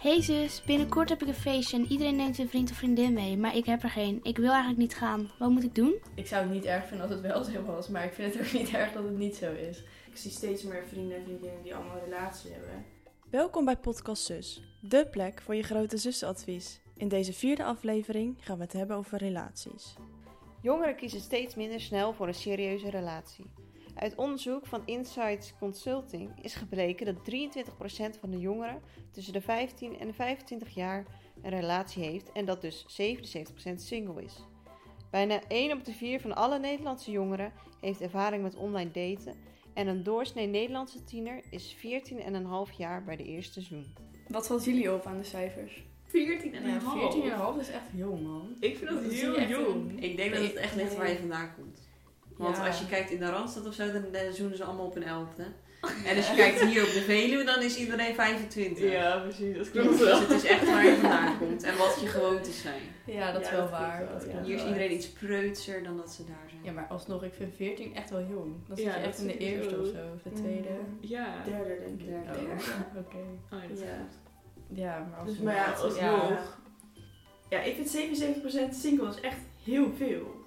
Hey zus, binnenkort heb ik een feestje en iedereen neemt een vriend of vriendin mee, maar ik heb er geen. Ik wil eigenlijk niet gaan. Wat moet ik doen? Ik zou het niet erg vinden als het wel zo was, maar ik vind het ook niet erg dat het niet zo is. Ik zie steeds meer vrienden en vriendinnen die allemaal een relatie hebben. Welkom bij Podcast Zus, de plek voor je grote zussenadvies. In deze vierde aflevering gaan we het hebben over relaties. Jongeren kiezen steeds minder snel voor een serieuze relatie. Uit onderzoek van Insights Consulting is gebleken dat 23% van de jongeren tussen de 15 en de 25 jaar een relatie heeft en dat dus 77% single is. Bijna 1 op de 4 van alle Nederlandse jongeren heeft ervaring met online daten en een doorsnee Nederlandse tiener is 14,5 jaar bij de eerste zoen. Wat valt jullie op aan de cijfers? 14 en Ja, 14,5 is echt jong man. Ik vind dat heel jong. een- Ik denk dat het echt ligt waar je vandaan komt. Want Ja. als je kijkt in de Randstad of zo, dan, dan zoenen ze allemaal op een elfde. En als je kijkt hier op de Veluwe, dan is iedereen 25. Ja, precies. Dat Dus klopt wel. het is echt waar je vandaan komt en wat je gewoontes zijn. Ja, dat is Ja, wel dat waar. Dat Hier is iedereen iets preutser dan dat ze daar zijn. Ja, maar alsnog, ik vind 14 echt wel jong. Dan zit Ja, je dat echt in de eerste of zo, of de tweede. Ja. Derde, denk ik. Derde. Oh, oké. Oh, ja, dat is Ja. goed. Ja, maar als Dus, maar ja, alsnog. Ja, ik vind 77% single is echt heel veel.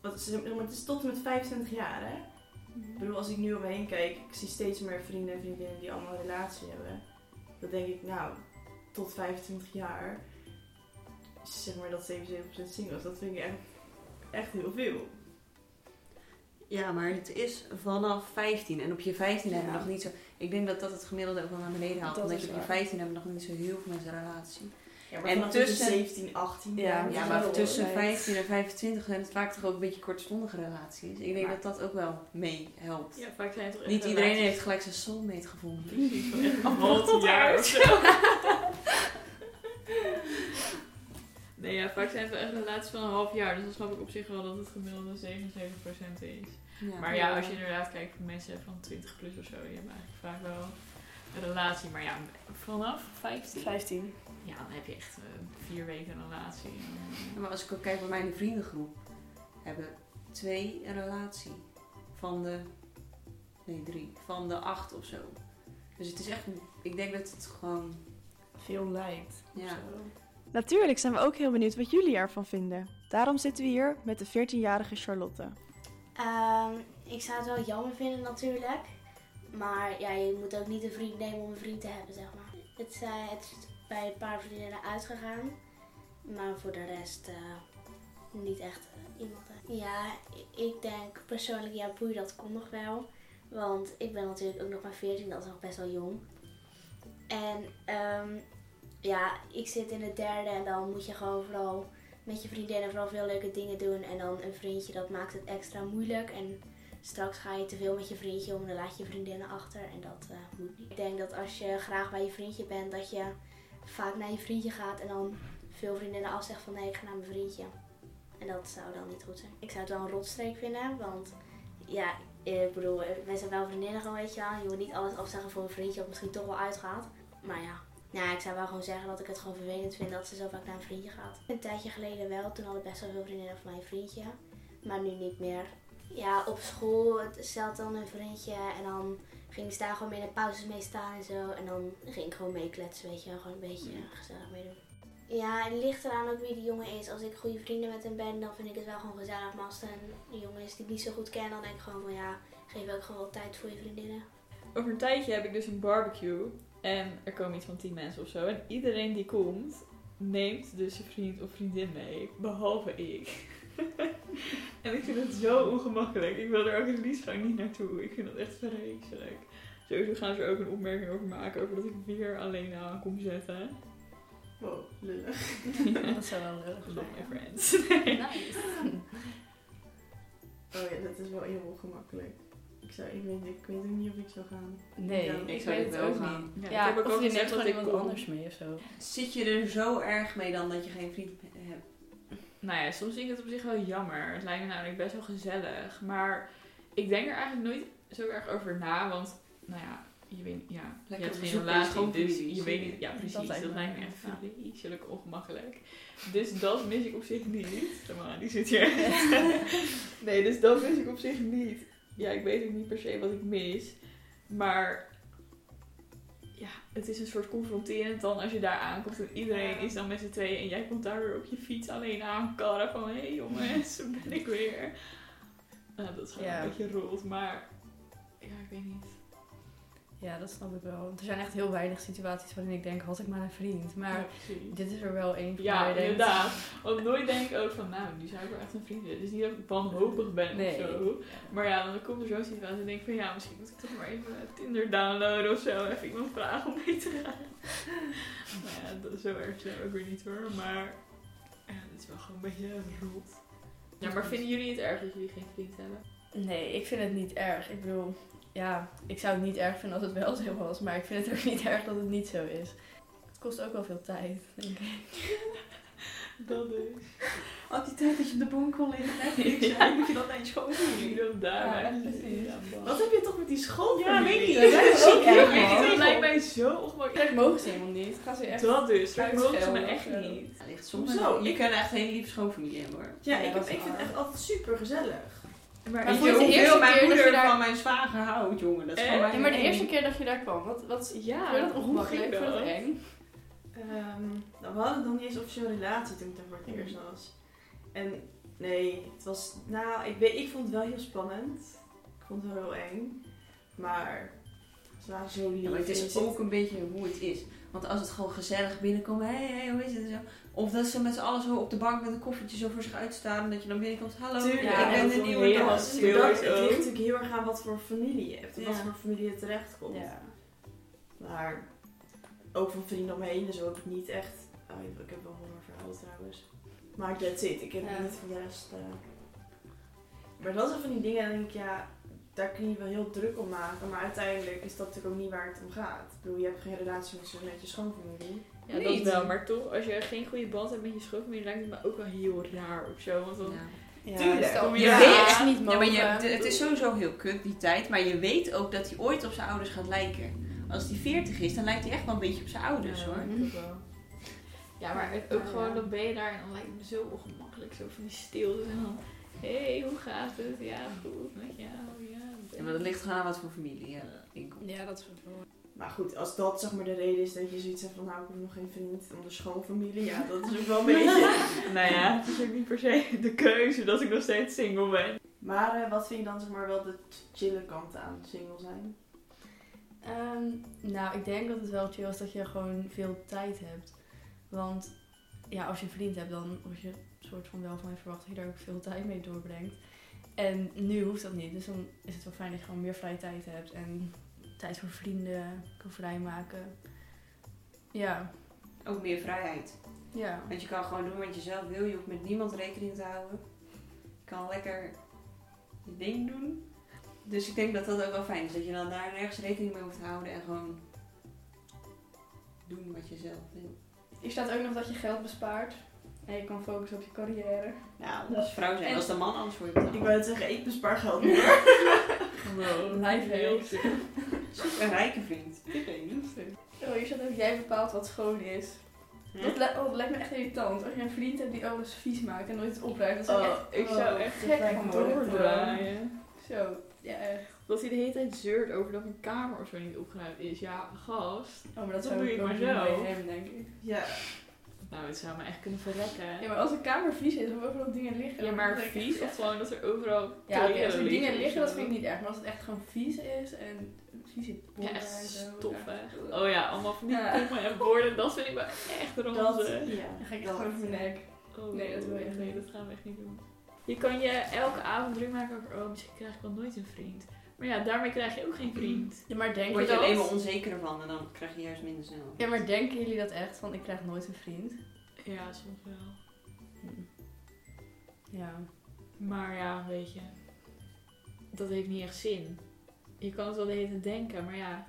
Want het is, maar het is tot en met 25 jaar, hè? Ik bedoel, als ik nu om me heen kijk, ik zie steeds meer vrienden en vriendinnen die allemaal een relatie hebben. Dan denk ik, nou, tot 25 jaar, zeg maar dat 77% single is, dat vind ik echt, echt heel veel. Ja, maar het is vanaf 15. En op je 15 hebben we nog niet zo... Ik denk dat dat het gemiddelde ook wel naar beneden haalt. Dat omdat je op je waar. 15 hebben we nog niet zo heel veel mensen een relatie. Ja, En tussen- 17, 18 Ja, maar tussen leuk. 15 en 25 zijn het vaak toch ook een beetje kortstondige relaties. Ik denk Maar- dat dat ook wel meehelpt. Ja, vaak zijn het toch Niet iedereen relaties- heeft gelijk zijn soulmate gevonden. Precies, Tot half jaar uit. of zo. Nee, ja, vaak zijn het wel echt relaties van een half jaar. Dus dan snap ik op zich wel dat het gemiddelde 77% is. Ja. Maar ja, als je inderdaad kijkt voor mensen van 20 plus of zo, die hebben eigenlijk vaak wel relatie. Maar ja, vanaf 15, 15. ja, dan heb je echt eh, vier weken een relatie. Ja, Maar als ik ook kijk bij mijn vriendengroep, hebben twee een relatie. Van de, nee drie, van de acht of zo. Dus het is echt, ik denk dat het gewoon, Veel lijkt. ja. Natuurlijk zijn we ook heel benieuwd wat jullie ervan vinden. Daarom zitten we hier met de 14-jarige Charlotte. Ehm, ik zou het wel jammer vinden natuurlijk. Maar ja, je moet ook niet een vriend nemen om een vriend te hebben, zeg maar. Het, eh, het is bij een paar vriendinnen uitgegaan. Maar voor de rest eh, niet echt eh, iemand. Ja, ik denk persoonlijk, ja, boei, dat komt nog wel. Want ik ben natuurlijk ook nog maar 14, dat is nog best wel jong. En ehm, ja, ik zit in het derde en dan moet je gewoon vooral met je vriendinnen vooral veel leuke dingen doen. En dan een vriendje, dat maakt het extra moeilijk. En straks ga je te veel met je vriendje om, dan laat je vriendinnen achter. En dat eh, moet niet. Ik denk dat als je graag bij je vriendje bent, dat je vaak naar je vriendje gaat. En dan veel vriendinnen afzegt van nee, ik ga naar mijn vriendje. En dat zou dan niet goed zijn. Ik zou het wel een rotstreek vinden, want ja, ik bedoel, wij zijn wel vriendinnen gewoon, weet je wel. Je moet niet alles afzeggen voor een vriendje wat misschien toch wel uitgaat. Maar ja, nou, ik zou wel gewoon zeggen dat ik het gewoon vervelend vind dat ze zo vaak naar een vriendje gaat. Een tijdje geleden wel, toen hadden best wel veel vriendinnen van mijn vriendje. Maar nu niet meer. Ja, op school stelt dan een vriendje en dan ging ze daar gewoon mee in de pauzes mee staan en zo. En dan ging ik gewoon meekletsen, weet je wel. Gewoon een beetje gezellig meedoen. Ja, het ligt eraan ook wie die jongen is. Als ik goede vrienden met hem ben, dan vind ik het wel gewoon gezellig. Maar als het een jongen is die ik niet zo goed ken, dan denk ik gewoon van ja, geef ook gewoon tijd voor je vriendinnen. Over een tijdje heb ik dus een barbecue. En er komen iets van 10 mensen of zo. En iedereen die komt, neemt dus een vriend of vriendin mee. Behalve ik. en ik vind het zo ongemakkelijk. Ik wil er ook het liefst gewoon niet naartoe. Ik vind dat echt vreselijk. Sowieso gaan ze er ook een opmerking over maken. Over dat ik weer alleen aan kom zetten. Wow, lullig. dat zou wel lullig Love zijn. my friends. Oh ja, dat is wel heel ongemakkelijk. Ik, zou, ik, weet, ik weet ook niet of ik zou gaan. Nee, Ja, ik, ik zou het wel ook gaan. niet. Ja, Ja, ik heb ook of al je gezegd neemt dat gewoon ik iemand anders mee of zo. Zit je er zo erg mee dan dat je geen vriend hebt? Nou ja, soms vind ik het op zich wel jammer. Het lijkt me namelijk best wel gezellig. Maar ik denk er eigenlijk nooit zo erg over na. Want, nou ja, je weet, ja, Lekker je hebt geen relatie. Dus je weet niet, ja precies. Dat Dat lijkt me, echt ja. vreselijk ongemakkelijk. Dus dat mis ik op zich niet. Tamara, die zit hier. Nee, dus dat mis ik op zich niet. Ja, ik weet ook niet per se wat ik mis. Maar ja, het is een soort confronterend dan als je daar aankomt en iedereen is dan met z'n tweeën en jij komt daar weer op je fiets alleen aankarren van hé hey, jongens, ben ik weer. Nou, dat is gewoon Ja. een beetje rolt, maar ja, ik weet niet. Ja, dat snap ik wel. Want er zijn echt heel weinig situaties waarin ik denk, had ik maar een vriend. Maar Ja, dit is er wel één van Ja, inderdaad. Want nooit denk ik ook van, nou, die zou ik wel echt een vriend willen. Het is niet dat ik wanhopig ben Nee. of zo. Maar ja, dan komt er zo'n situatie en denk ik van, ja, misschien moet ik toch maar even Tinder downloaden of zo. Even iemand vragen om mee te gaan. maar ja, dat, zo erg zijn we ook weer niet hoor. Maar ja, het is wel gewoon een beetje rot. Ja, maar vinden jullie het erg dat jullie geen vriend hebben? Nee, ik vind het niet erg. Ik bedoel, ja, ik zou het niet erg vinden als het wel zo was. Maar ik vind het ook niet erg dat het niet zo is. Het kost ook wel veel tijd, denk ik. Dat is. Al die tijd dat je op de bank kon liggen, Ja. ja. moet je dat naar je school Ik doen. wil daar Ja, precies. Ja. Wat heb je toch met die school? Ja, weet ik. Dat is ook ik. Dat lijkt mij zo ongemakkelijk. Straks mogen ze helemaal niet. Gaan ze echt... Dat dus, straks mogen ze me echt zo. niet. Soms Hoezo? Je kan echt een hele lieve schoonfamilie hebben hoor. Ja, Ja, ik, dat heb, ik vind het echt altijd super gezellig. Maar Weet je hoeveel mijn keer dat je moeder daar- van mijn zwager houdt, jongen? Dat is Eh, Ja, mijn maar de eerste keer dat je daar kwam, wat, wat ja, vond je dat hoe ongemakkelijk? Vond eng? Ehm, nou, we hadden nog niet eens officieel een relatie toen ik daar voor het eerst was. En nee, het was, nou, ik, weet, ik vond het wel heel spannend. Ik vond het wel heel eng. Maar zo lief. Ja, maar het is ook een beetje hoe het is. Want als het gewoon gezellig binnenkomt, hé, hey, hey, hoe is het? en Zo. Of dat ze met z'n allen zo op de bank met een koffietje zo voor zich uitstaan. En dat je dan binnenkomt, hallo, Tuurlijk, ik ja, ben de nieuwe. Dat, het ligt natuurlijk heel erg aan wat voor familie je hebt. En wat voor familie je terechtkomt. Ja. Maar ook van vrienden om me heen en zo heb ik niet echt... Oh, ik heb wel horrorverhalen trouwens. Maar that's it. Ik heb Ja. niet voor de rest... eh. Maar dat zijn van die dingen, denk ik, ja, daar kun je wel heel druk om maken. Maar uiteindelijk is dat natuurlijk ook niet waar het om gaat. Ik bedoel, je hebt geen relatie met, met je schoonfamilie. Ja, dat Niet. wel. Maar toch, als je geen goede band hebt met je schoonfamilie, lijkt het me ook wel heel raar of zo. Want dan... Ja. Ja, Tuurlijk. Je je weet- niet Ja, mogen. maar je, het is sowieso heel kut die tijd, maar je weet ook dat hij ooit op zijn ouders gaat lijken. Als hij 40 is, dan lijkt hij echt wel een beetje op zijn ouders hoor. ik ook wel. Ja, maar het- ook Ja, gewoon, ja. dan ben je daar en dan lijkt het me zo ongemakkelijk. Zo van die stilte en dan, hé, hey, hoe gaat het? Ja, goed met jou, ja. Ja, maar dat ligt gewoon aan wat voor familie je inkomt. Ja, dat is wel. Maar goed, als dat zeg maar de reden is dat je zoiets hebt van, nou, ik heb nog geen vriend om de schoonfamilie. Ja, dat is ook wel een beetje... nou ja, het is ook niet per se de keuze dat ik nog steeds single ben. Maar eh, wat vind je dan zeg maar wel de chille kant aan single zijn? Ehm, nou, ik denk dat het wel chill is dat je gewoon veel tijd hebt. Want ja, als je een vriend hebt, dan word je een soort van wel van je verwacht dat je daar ook veel tijd mee doorbrengt. En nu hoeft dat niet. Dus dan is het wel fijn dat je gewoon meer vrije tijd hebt en tijd voor vrienden kan vrijmaken. Ja, Ook meer vrijheid. ja. Want je kan gewoon doen wat je zelf wil, je hoeft met niemand rekening te houden. Je kan lekker je ding doen. Dus ik denk dat dat ook wel fijn is, dat je dan daar nergens rekening mee hoeft te houden en gewoon doen wat je zelf wil. Hier staat ook nog dat je geld bespaart. En je kan focussen op je carrière. Nou, als vrouw zijn, En- als de man anders voor je betaalt. Ik wou het zeggen, ik bespaar geld hoor. Wow, Lifehacks. Zoek een rijke vriend. Ik weet niet. Oh, hier staat ook, jij bepaalt wat schoon is. Dat, li- oh, dat lijkt me echt irritant. Als je een vriend hebt die alles vies maakt en nooit iets opruimt. Dat zou Oh, echt, ik zou oh, echt gek van worden. doordraaien. Zo, ja echt. Dat hij de hele tijd zeurt over dat mijn kamer of zo niet opgeruimd is. Ja, gast. Oh, maar dat Dat zou doe ik je maar zo. hem, denk ik. Ja, Nou, het zou me echt kunnen verrekken. Ja, maar als een kamer vies is of overal dingen liggen. Ja, maar ik vies of gewoon dat er overal Ja, oké, als er dingen liggen, dat vind ik niet erg. Maar als het echt gewoon vies is en vieze Ja, bommen echt en zo. stoffen. ja. Oh ja, allemaal van die Ja. en borden. Dat vind ik wel echt dat, roze. ja. Dan ga ik echt dat, gewoon over mijn nek. Oh, Nee, dat wil echt nee, dat gaan we echt niet doen. Je kan je elke avond druk maken over, oh, misschien krijg ik wel nooit een vriend. Maar ja, daarmee krijg je ook geen vriend. Ja, maar denk word je je alleen maar onzeker van en dan krijg je juist minder snel. Ja, maar denken jullie dat echt? Van ik krijg nooit een vriend? Ja, soms wel. Ja. Maar ja, weet je. Dat heeft niet echt zin. Je kan het wel de hele tijd denken, maar ja.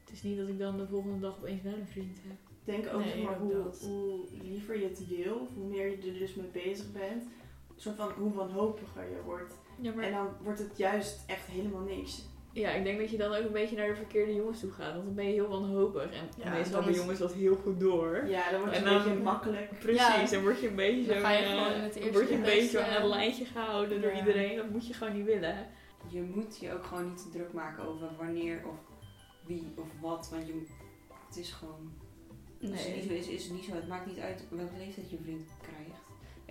Het is niet dat ik dan de volgende dag opeens wel een vriend heb. Denk ook Nee, zeg maar, hoe, hoe liever je het wil, of hoe meer je er dus mee bezig bent. Zo van hoe wanhopiger je wordt. Ja, maar En dan wordt het juist echt helemaal niks. ja, ik denk dat je dan ook een beetje naar de verkeerde jongens toe gaat. Want dan ben je heel wanhopig. En Ja, meestal dan hebben is- jongens dat heel goed door. Ja, dan wordt het En een dan- beetje makkelijk. Precies, Ja. dan word je een beetje Dan zo. ga je eh, gewoon in het dan eerste word je een beetje aan het lijntje gehouden door iedereen. Dat moet je gewoon niet willen. Je moet je ook gewoon niet te druk maken over wanneer of wie of wat. Want je, het is gewoon... Nee. niet zo is, is het niet zo. Het maakt niet uit welke leeftijd je vriend krijgt.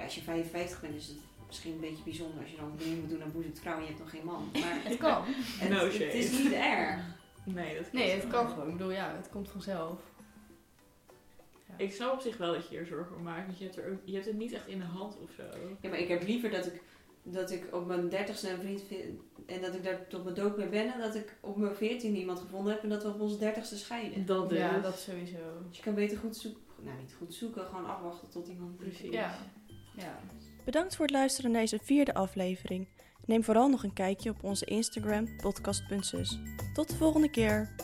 Ja, als je 55 bent is het misschien een beetje bijzonder als je dan een vriendin moet doen aan boezemvrouw vrouw en je hebt nog geen man. Maar Het kan. het, No het is niet erg. Nee, dat Nee, het kan gewoon. Ik bedoel, ja, het komt vanzelf. Ja. Ik snap op zich wel dat je hier zorgen om maakt, want je hebt, er ook, je hebt het niet echt in de hand of zo. Ja, maar ik heb liever dat ik, dat ik op mijn dertigste een vriend vind en dat ik daar tot mijn dood mee ben en dat ik op mijn veertiende iemand gevonden heb en dat we op onze dertigste scheiden. Dat dus. Ja, dat sowieso. Dus je kan beter goed zoeken, nou niet goed zoeken, gewoon afwachten tot iemand Precies. Ja. Ja. Bedankt voor het luisteren naar deze vierde aflevering. Neem vooral nog een kijkje op onze Instagram podcast.zus. Tot de volgende keer!